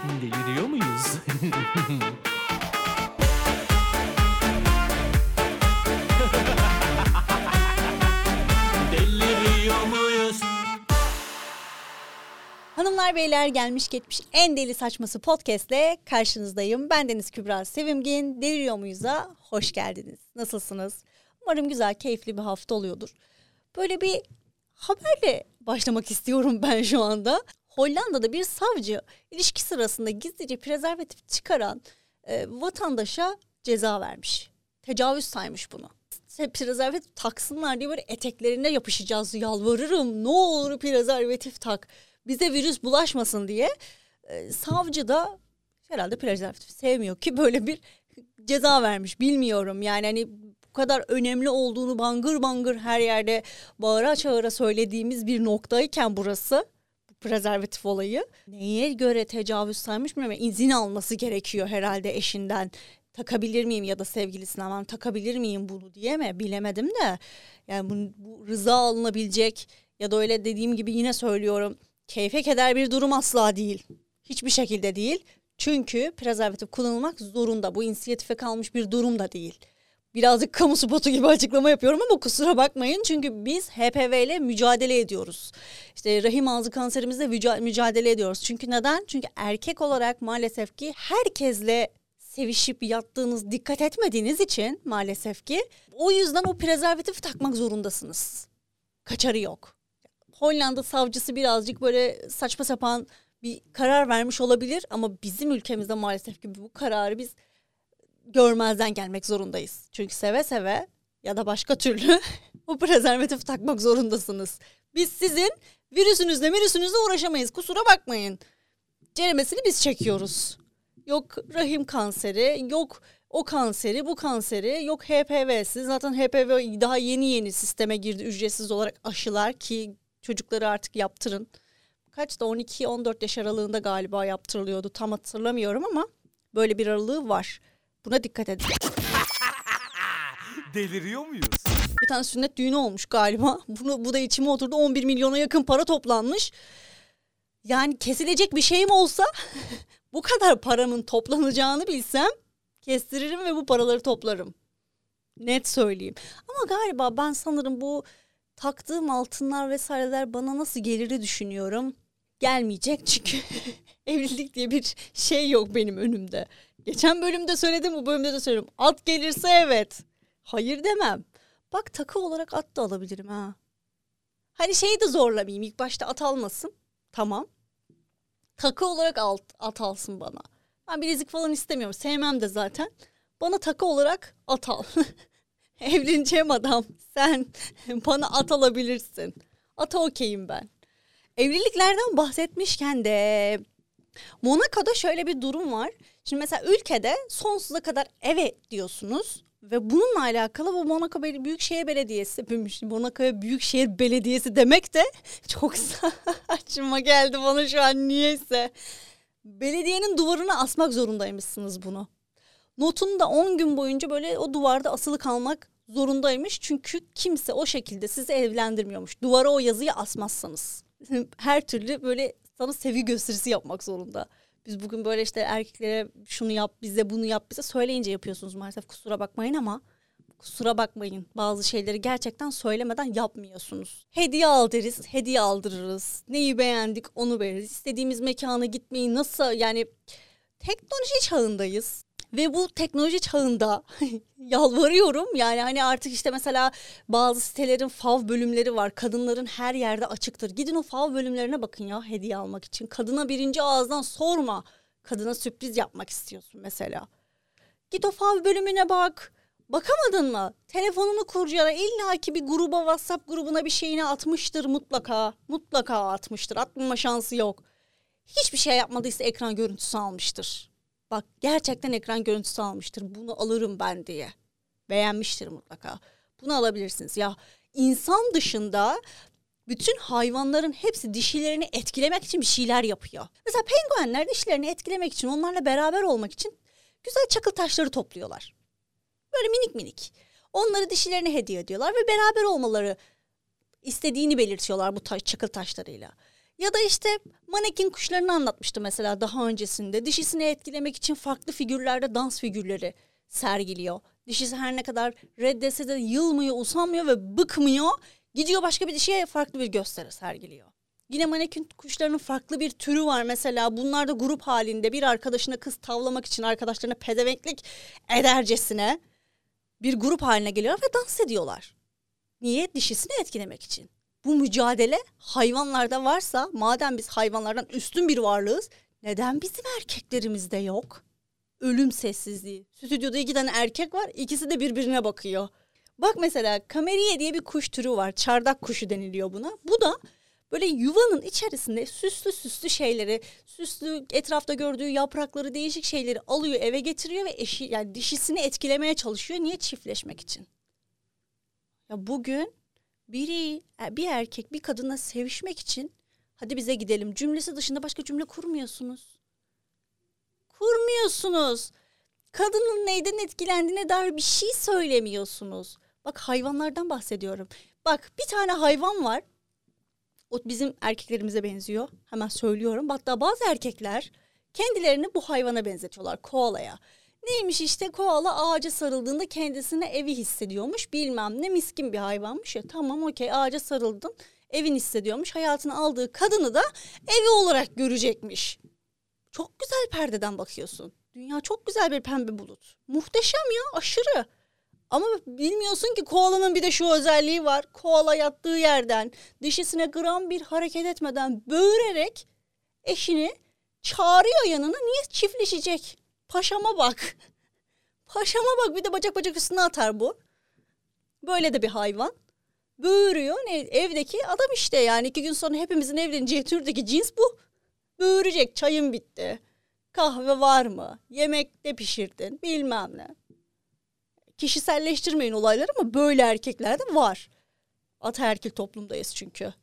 Deliriyor muyuz? Muyuz? Hanımlar beyler gelmiş geçmiş en deli saçması podcastle karşınızdayım. Ben Deniz Kübra Sevimgin. Deliriyor muyuz'a hoş geldiniz. Nasılsınız? Umarım güzel, keyifli bir hafta oluyordur. Böyle bir haberle başlamak istiyorum ben şu anda. Hollanda'da bir savcı ilişki sırasında gizlice prezervatif çıkaran e, vatandaşa ceza vermiş. Tecavüz saymış bunu. Prezervatif taksınlar diye böyle eteklerine yapışacağız yalvarırım ne olur prezervatif tak bize virüs bulaşmasın diye e, savcı da herhalde prezervatif sevmiyor ki böyle bir ceza vermiş bilmiyorum yani hani bu kadar önemli olduğunu bangır bangır her yerde bağıra çağıra söylediğimiz bir noktayken burası bu prezervatif olayı neye göre tecavüz saymış bilmiyorum izin alması gerekiyor herhalde eşinden takabilir miyim ya da sevgilisinden ben takabilir miyim bunu diye mi bilemedim de yani bu, bu rıza alınabilecek ya da öyle dediğim gibi yine söylüyorum keyfe keder bir durum asla değil. Hiçbir şekilde değil. Çünkü prezervatif kullanılmak zorunda. Bu inisiyatife kalmış bir durum da değil. Birazcık kamu spotu gibi açıklama yapıyorum ama kusura bakmayın. Çünkü biz HPV ile mücadele ediyoruz. İşte rahim ağzı kanserimizle müca- mücadele ediyoruz. Çünkü neden? Çünkü erkek olarak maalesef ki herkesle sevişip yattığınız, dikkat etmediğiniz için maalesef ki o yüzden o prezervatif takmak zorundasınız. Kaçarı yok. Hollanda savcısı birazcık böyle saçma sapan bir karar vermiş olabilir ama bizim ülkemizde maalesef ki bu kararı biz görmezden gelmek zorundayız. Çünkü seve seve ya da başka türlü o prezervatif takmak zorundasınız. Biz sizin virüsünüzle virüsünüzle uğraşamayız kusura bakmayın. Ceremesini biz çekiyoruz. Yok rahim kanseri, yok o kanseri, bu kanseri, yok HPV'si. Zaten HPV daha yeni yeni sisteme girdi ücretsiz olarak aşılar ki çocukları artık yaptırın. Kaç da 12-14 yaş aralığında galiba yaptırılıyordu. Tam hatırlamıyorum ama böyle bir aralığı var. Buna dikkat edin. Deliriyor muyuz? Bir tane sünnet düğünü olmuş galiba. Bunu, bu da içime oturdu. 11 milyona yakın para toplanmış. Yani kesilecek bir şeyim olsa bu kadar paramın toplanacağını bilsem kestiririm ve bu paraları toplarım. Net söyleyeyim. Ama galiba ben sanırım bu taktığım altınlar vesaireler bana nasıl geliri düşünüyorum. Gelmeyecek çünkü evlilik diye bir şey yok benim önümde. Geçen bölümde söyledim bu bölümde de söylüyorum. At gelirse evet. Hayır demem. Bak takı olarak at da alabilirim ha. Hani şeyi de zorlamayayım. İlk başta at almasın. Tamam. Takı olarak alt, at alsın bana. Ben bilezik falan istemiyorum. Sevmem de zaten. Bana takı olarak at al. Evleneceğim adam. Sen bana at alabilirsin. Ata okeyim ben. Evliliklerden bahsetmişken de Monaco'da şöyle bir durum var. Şimdi mesela ülkede sonsuza kadar evet diyorsunuz ve bununla alakalı bu Monaco Büyükşehir Belediyesi, Monaco Büyükşehir Belediyesi demek de çok saçma geldi bana şu an niyeyse. Belediyenin duvarına asmak zorundaymışsınız bunu. Notun da 10 gün boyunca böyle o duvarda asılı kalmak zorundaymış. Çünkü kimse o şekilde sizi evlendirmiyormuş. Duvara o yazıyı asmazsanız. Her türlü böyle sana sevgi gösterisi yapmak zorunda. Biz bugün böyle işte erkeklere şunu yap bize bunu yap bize söyleyince yapıyorsunuz maalesef kusura bakmayın ama kusura bakmayın bazı şeyleri gerçekten söylemeden yapmıyorsunuz. Hediye al deriz, hediye aldırırız. Neyi beğendik onu veririz. İstediğimiz mekana gitmeyi nasıl yani teknoloji çağındayız. Ve bu teknoloji çağında yalvarıyorum yani hani artık işte mesela bazı sitelerin fav bölümleri var. Kadınların her yerde açıktır. Gidin o fav bölümlerine bakın ya hediye almak için. Kadına birinci ağızdan sorma. Kadına sürpriz yapmak istiyorsun mesela. Git o fav bölümüne bak. Bakamadın mı? Telefonunu kurcala. İlla ki bir gruba WhatsApp grubuna bir şeyini atmıştır mutlaka. Mutlaka atmıştır. Atmama şansı yok. Hiçbir şey yapmadıysa ekran görüntüsü almıştır. Bak gerçekten ekran görüntüsü almıştır. Bunu alırım ben diye. Beğenmiştir mutlaka. Bunu alabilirsiniz. Ya insan dışında bütün hayvanların hepsi dişilerini etkilemek için bir şeyler yapıyor. Mesela penguenler dişilerini etkilemek için, onlarla beraber olmak için güzel çakıl taşları topluyorlar. Böyle minik minik. Onları dişilerine hediye ediyorlar ve beraber olmaları istediğini belirtiyorlar bu taş, çakıl taşlarıyla. Ya da işte manekin kuşlarını anlatmıştı mesela daha öncesinde. Dişisini etkilemek için farklı figürlerde dans figürleri sergiliyor. Dişisi her ne kadar reddetse de yılmıyor, usanmıyor ve bıkmıyor. Gidiyor başka bir dişiye farklı bir gösteri sergiliyor. Yine manekin kuşlarının farklı bir türü var mesela. Bunlar da grup halinde bir arkadaşına kız tavlamak için arkadaşlarına pedevenklik edercesine bir grup haline geliyor ve dans ediyorlar. Niye? Dişisini etkilemek için. Bu mücadele hayvanlarda varsa madem biz hayvanlardan üstün bir varlığız neden bizim erkeklerimizde yok? Ölüm sessizliği. Stüdyoda iki tane erkek var ikisi de birbirine bakıyor. Bak mesela kameriye diye bir kuş türü var. Çardak kuşu deniliyor buna. Bu da böyle yuvanın içerisinde süslü süslü şeyleri, süslü etrafta gördüğü yaprakları, değişik şeyleri alıyor eve getiriyor ve eşi yani dişisini etkilemeye çalışıyor. Niye çiftleşmek için? Ya bugün biri e, bir erkek bir kadınla sevişmek için hadi bize gidelim cümlesi dışında başka cümle kurmuyorsunuz. Kurmuyorsunuz. Kadının neyden etkilendiğine dair bir şey söylemiyorsunuz. Bak hayvanlardan bahsediyorum. Bak bir tane hayvan var. O bizim erkeklerimize benziyor. Hemen söylüyorum. Hatta bazı erkekler kendilerini bu hayvana benzetiyorlar. Koalaya. Neymiş işte koala ağaca sarıldığında kendisine evi hissediyormuş. Bilmem ne miskin bir hayvanmış ya. Tamam okey ağaca sarıldın. Evin hissediyormuş. Hayatını aldığı kadını da evi olarak görecekmiş. Çok güzel perdeden bakıyorsun. Dünya çok güzel bir pembe bulut. Muhteşem ya aşırı. Ama bilmiyorsun ki koalanın bir de şu özelliği var. Koala yattığı yerden dişisine gram bir hareket etmeden böğürerek eşini çağırıyor yanına. Niye çiftleşecek? Paşama bak. Paşama bak bir de bacak bacak üstüne atar bu. Böyle de bir hayvan. Böğürüyor. Ne, evdeki adam işte yani iki gün sonra hepimizin evleneceği türdeki cins bu. Böğürecek çayın bitti. Kahve var mı? Yemek de pişirdin bilmem ne. Kişiselleştirmeyin olayları ama böyle erkekler de var. Ataerkil toplumdayız çünkü.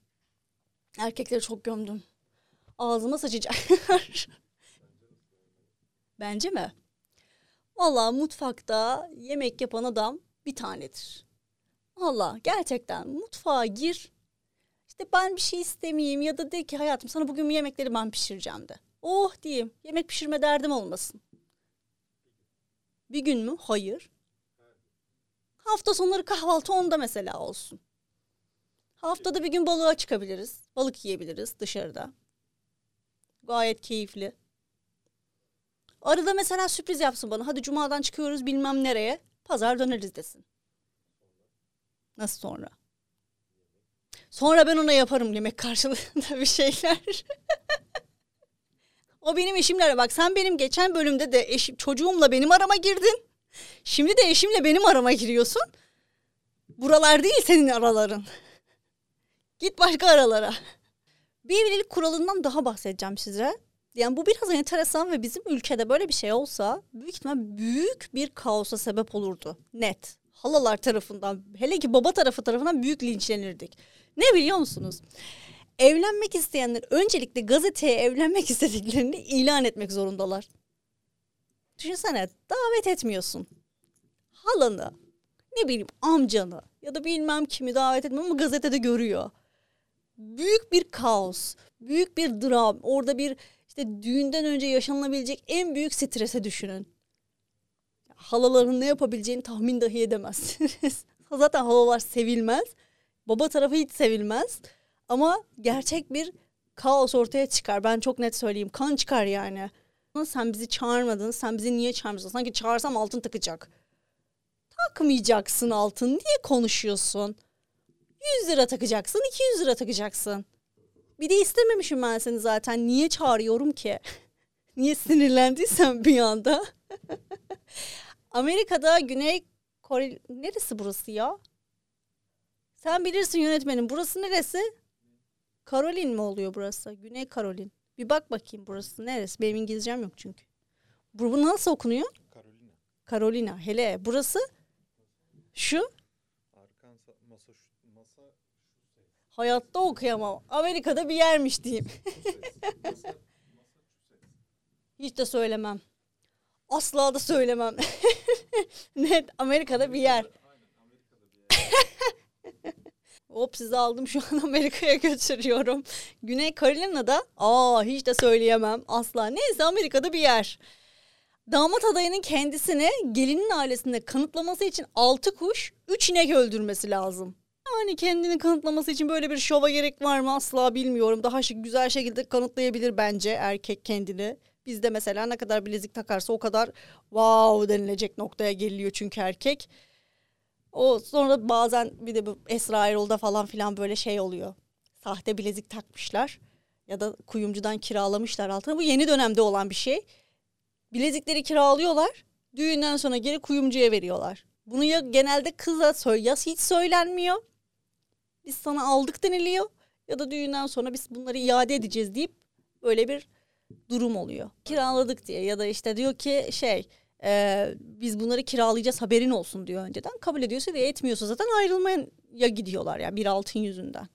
Erkekleri çok gömdüm. Ağzıma saçacak. Bence mi? Valla mutfakta yemek yapan adam bir tanedir. Valla gerçekten mutfağa gir. İşte ben bir şey istemeyeyim ya da de ki hayatım sana bugün yemekleri ben pişireceğim de. Oh diyeyim yemek pişirme derdim olmasın. Bir gün mü? Hayır. Hafta sonları kahvaltı onda mesela olsun. Haftada bir gün balığa çıkabiliriz. Balık yiyebiliriz dışarıda. Gayet keyifli. Arada mesela sürpriz yapsın bana. Hadi cumadan çıkıyoruz bilmem nereye. Pazar döneriz desin. Nasıl sonra? Sonra ben ona yaparım yemek karşılığında bir şeyler. o benim eşimle bak sen benim geçen bölümde de eşim, çocuğumla benim arama girdin. Şimdi de eşimle benim arama giriyorsun. Buralar değil senin araların. Git başka aralara. Bir evlilik kuralından daha bahsedeceğim size. Yani bu biraz enteresan ve bizim ülkede böyle bir şey olsa büyük ihtimal büyük bir kaosa sebep olurdu. Net. Halalar tarafından hele ki baba tarafı tarafından büyük linçlenirdik. Ne biliyor musunuz? Evlenmek isteyenler öncelikle gazeteye evlenmek istediklerini ilan etmek zorundalar. Düşünsene davet etmiyorsun. Halanı, ne bileyim amcanı ya da bilmem kimi davet etmiyor ama gazetede görüyor. Büyük bir kaos, büyük bir dram. Orada bir işte düğünden önce yaşanılabilecek en büyük strese düşünün. Halaların ne yapabileceğini tahmin dahi edemezsiniz. Zaten halalar sevilmez. Baba tarafı hiç sevilmez. Ama gerçek bir kaos ortaya çıkar. Ben çok net söyleyeyim. Kan çıkar yani. Sen bizi çağırmadın. Sen bizi niye çağırmadın? Sanki çağırsam altın takacak. Takmayacaksın altın. Niye konuşuyorsun? 100 lira takacaksın, 200 lira takacaksın. Bir de istememişim ben seni zaten. Niye çağırıyorum ki? Niye sinirlendiysen bir anda? Amerika'da Güney Kore... Neresi burası ya? Sen bilirsin yönetmenim. Burası neresi? Karolin mi oluyor burası? Güney Karolin. Bir bak bakayım burası neresi? Benim İngilizcem yok çünkü. Bu nasıl okunuyor? Carolina. Carolina. Hele burası? Şu? Hayatta okuyamam. Amerika'da bir yermiş diyeyim. Hiç de söylemem. Asla da söylemem. Net Amerika'da bir yer. Hop sizi aldım şu an Amerika'ya götürüyorum. Güney Carolina'da aa hiç de söyleyemem asla. Neyse Amerika'da bir yer. Damat adayının kendisini gelinin ailesinde kanıtlaması için 6 kuş 3 inek öldürmesi lazım. Yani kendini kanıtlaması için böyle bir şova gerek var mı asla bilmiyorum. Daha şık güzel şekilde kanıtlayabilir bence erkek kendini. Bizde mesela ne kadar bilezik takarsa o kadar wow denilecek noktaya geliyor çünkü erkek. O sonra bazen bir de bu Esra Erol'da falan filan böyle şey oluyor. Sahte bilezik takmışlar ya da kuyumcudan kiralamışlar altına. Bu yeni dönemde olan bir şey. Bilezikleri kiralıyorlar. Düğünden sonra geri kuyumcuya veriyorlar. Bunu ya genelde kıza ya hiç söylenmiyor. Biz sana aldık deniliyor ya da düğünden sonra biz bunları iade edeceğiz deyip böyle bir durum oluyor. Kiraladık diye ya da işte diyor ki şey e, biz bunları kiralayacağız haberin olsun diyor önceden. Kabul ediyorsa ve etmiyorsa zaten ayrılmaya gidiyorlar yani bir altın yüzünden.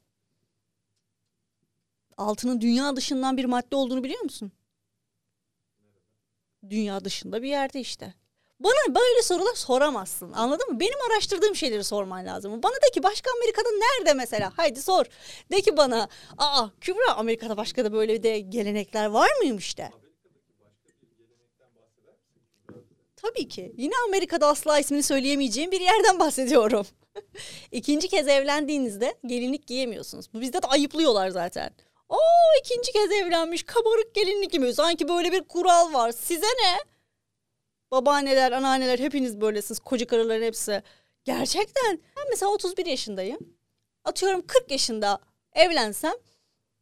Altının dünya dışından bir madde olduğunu biliyor musun? Dünya dışında bir yerde işte. Bana böyle sorular soramazsın. Anladın mı? Benim araştırdığım şeyleri sorman lazım. Bana de ki başka Amerika'da nerede mesela? Haydi sor. De ki bana aa Kübra Amerika'da başka da böyle de gelenekler var mıymış de. Tabii ki. Yine Amerika'da asla ismini söyleyemeyeceğim bir yerden bahsediyorum. İkinci kez evlendiğinizde gelinlik giyemiyorsunuz. Bu bizde de ayıplıyorlar zaten. Oo ikinci kez evlenmiş kabarık gelinlik giymiyor. Sanki böyle bir kural var. Size ne? Babaanneler, anneanneler hepiniz böylesiniz. Koca karıların hepsi. Gerçekten. Ben mesela 31 yaşındayım. Atıyorum 40 yaşında evlensem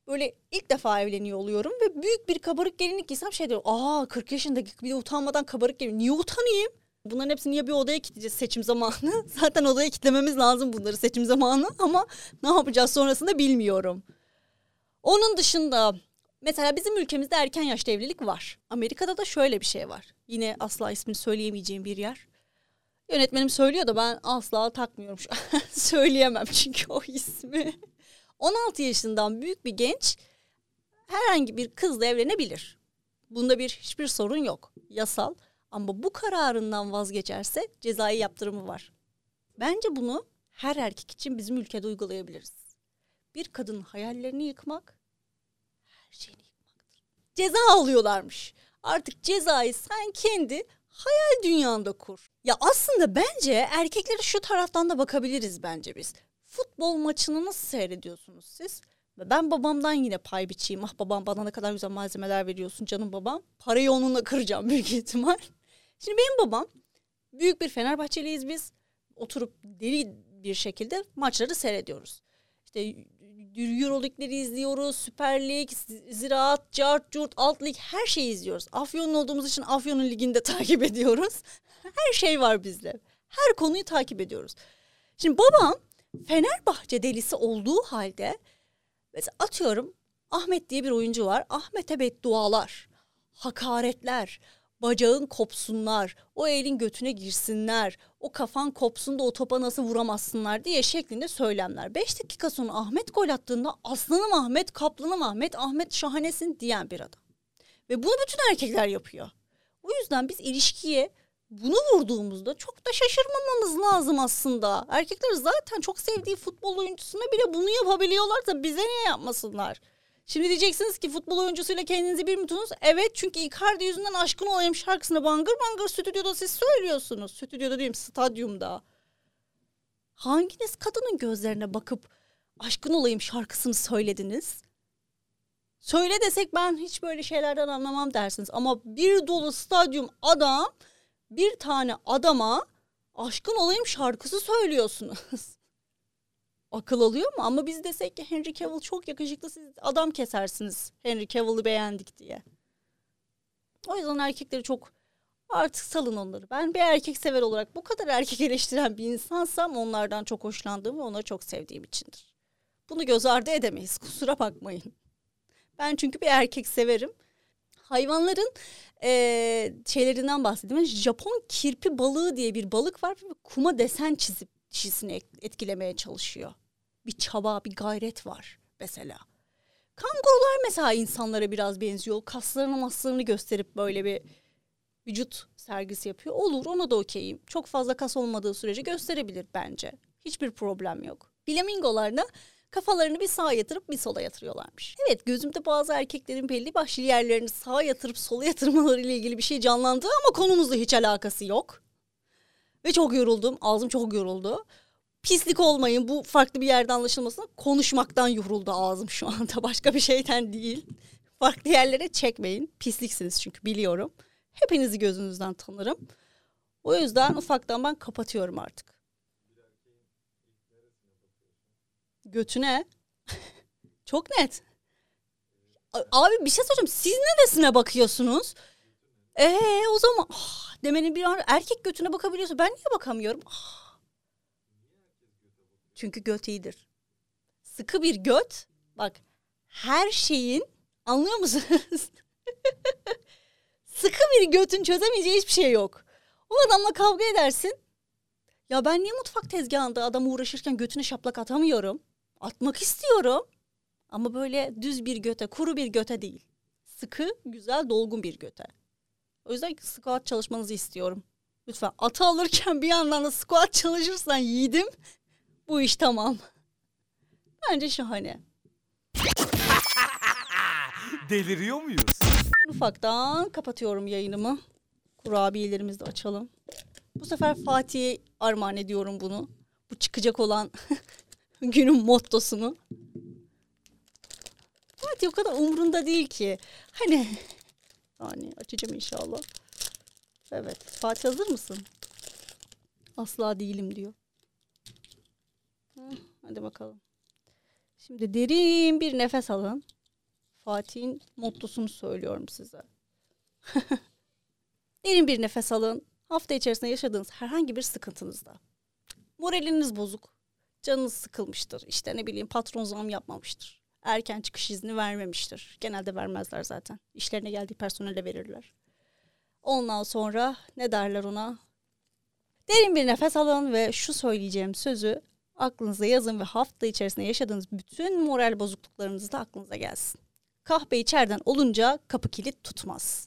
böyle ilk defa evleniyor oluyorum ve büyük bir kabarık gelinlik giysem şey diyorum. Aa 40 yaşındaki bir de utanmadan kabarık gelinlik. Niye utanayım? Bunların hepsini ya bir odaya kilitleyeceğiz seçim zamanı. Zaten odaya kilitlememiz lazım bunları seçim zamanı ama ne yapacağız sonrasında bilmiyorum. Onun dışında mesela bizim ülkemizde erken yaşta evlilik var. Amerika'da da şöyle bir şey var. Yine asla ismini söyleyemeyeceğim bir yer. Yönetmenim söylüyor da ben asla takmıyorum. Söyleyemem çünkü o ismi. 16 yaşından büyük bir genç herhangi bir kızla evlenebilir. Bunda bir hiçbir sorun yok. Yasal. Ama bu kararından vazgeçerse cezai yaptırımı var. Bence bunu her erkek için bizim ülkede uygulayabiliriz. Bir kadının hayallerini yıkmak her şeyini yıkmaktır. Ceza alıyorlarmış. Artık cezayı sen kendi hayal dünyanda kur. Ya aslında bence erkeklere şu taraftan da bakabiliriz bence biz. Futbol maçını nasıl seyrediyorsunuz siz? Ben babamdan yine pay biçeyim. Ah babam bana ne kadar güzel malzemeler veriyorsun canım babam. Parayı onunla kıracağım büyük ihtimal. Şimdi benim babam büyük bir Fenerbahçeliyiz biz. Oturup deli bir şekilde maçları seyrediyoruz. İşte Euroleague'leri izliyoruz, Süper Lig, Ziraat, Cart, Curt, Alt Lig her şeyi izliyoruz. Afyon'un olduğumuz için Afyon'un liginde takip ediyoruz. Her şey var bizde. Her konuyu takip ediyoruz. Şimdi babam Fenerbahçe delisi olduğu halde mesela atıyorum Ahmet diye bir oyuncu var. Ahmet'e beddualar, hakaretler, bacağın kopsunlar, o elin götüne girsinler, o kafan kopsun da o topa nasıl vuramazsınlar diye şeklinde söylemler. Beş dakika sonra Ahmet gol attığında aslanım Ahmet, kaplanım Ahmet, Ahmet şahanesin diyen bir adam. Ve bunu bütün erkekler yapıyor. O yüzden biz ilişkiye bunu vurduğumuzda çok da şaşırmamamız lazım aslında. Erkekler zaten çok sevdiği futbol oyuncusuna bile bunu yapabiliyorlar da bize niye yapmasınlar? Şimdi diyeceksiniz ki futbol oyuncusuyla kendinizi bir mi? Evet çünkü Icardi yüzünden aşkın olayım şarkısını bangır bangır stüdyoda siz söylüyorsunuz. Stüdyoda diyeyim stadyumda. Hanginiz kadının gözlerine bakıp aşkın olayım şarkısını söylediniz? Söyle desek ben hiç böyle şeylerden anlamam dersiniz. Ama bir dolu stadyum adam bir tane adama aşkın olayım şarkısı söylüyorsunuz. Akıl alıyor mu? Ama biz desek ki Henry Cavill çok yakışıklı siz adam kesersiniz Henry Cavill'ı beğendik diye. O yüzden erkekleri çok artık salın onları. Ben bir erkek sever olarak bu kadar erkek eleştiren bir insansam onlardan çok hoşlandığım ve onları çok sevdiğim içindir. Bunu göz ardı edemeyiz kusura bakmayın. Ben çünkü bir erkek severim. Hayvanların e, şeylerinden bahsedeyim. Japon kirpi balığı diye bir balık var. Kuma desen çizip dişisini etkilemeye çalışıyor. Bir çaba, bir gayret var mesela. Kangurular mesela insanlara biraz benziyor. Kaslarını maslarını gösterip böyle bir vücut sergisi yapıyor. Olur ona da okeyim. Çok fazla kas olmadığı sürece gösterebilir bence. Hiçbir problem yok. Flamingolar da kafalarını bir sağa yatırıp bir sola yatırıyorlarmış. Evet gözümde bazı erkeklerin belli başlı yerlerini sağa yatırıp sola yatırmaları ile ilgili bir şey canlandı ama konumuzla hiç alakası yok. Ve çok yoruldum. Ağzım çok yoruldu. Pislik olmayın bu farklı bir yerde anlaşılmasın. Konuşmaktan yoruldu ağzım şu anda. Başka bir şeyden değil. Farklı yerlere çekmeyin. Pisliksiniz çünkü biliyorum. Hepinizi gözünüzden tanırım. O yüzden ufaktan ben kapatıyorum artık. Götüne. Çok net. Abi bir şey soracağım. Siz neresine bakıyorsunuz? Ee o zaman ah, demenin bir an erkek götüne bakabiliyorsa ben niye bakamıyorum? Ah. Çünkü göt iyidir. Sıkı bir göt. Bak her şeyin anlıyor musunuz? Sıkı bir götün çözemeyeceği hiçbir şey yok. O adamla kavga edersin. Ya ben niye mutfak tezgahında adam uğraşırken götüne şaplak atamıyorum? Atmak istiyorum. Ama böyle düz bir göte, kuru bir göte değil. Sıkı, güzel, dolgun bir göte. O yüzden squat çalışmanızı istiyorum. Lütfen atı alırken bir yandan da squat çalışırsan yiğidim. Bu iş tamam. Bence şahane. Deliriyor muyuz? Ufaktan kapatıyorum yayınımı. Kurabiyelerimizi de açalım. Bu sefer Fatih'e armağan ediyorum bunu. Bu çıkacak olan günün mottosunu. Fatih o kadar umrunda değil ki. Hani yani açacağım inşallah. Evet. Fatih hazır mısın? Asla değilim diyor. Hadi bakalım. Şimdi derin bir nefes alın. Fatih'in mottosunu söylüyorum size. Derin bir nefes alın. Hafta içerisinde yaşadığınız herhangi bir sıkıntınızda. Moraliniz bozuk. Canınız sıkılmıştır. İşte ne bileyim patron zam yapmamıştır. Erken çıkış izni vermemiştir. Genelde vermezler zaten. İşlerine geldiği personele verirler. Ondan sonra ne derler ona? Derin bir nefes alın ve şu söyleyeceğim sözü aklınıza yazın ve hafta içerisinde yaşadığınız bütün moral bozukluklarınız da aklınıza gelsin. Kahve içeriden olunca kapı kilit tutmaz.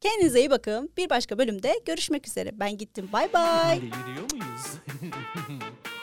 Kendinize iyi bakın. Bir başka bölümde görüşmek üzere. Ben gittim. Bay bay. Deliriyor muyuz?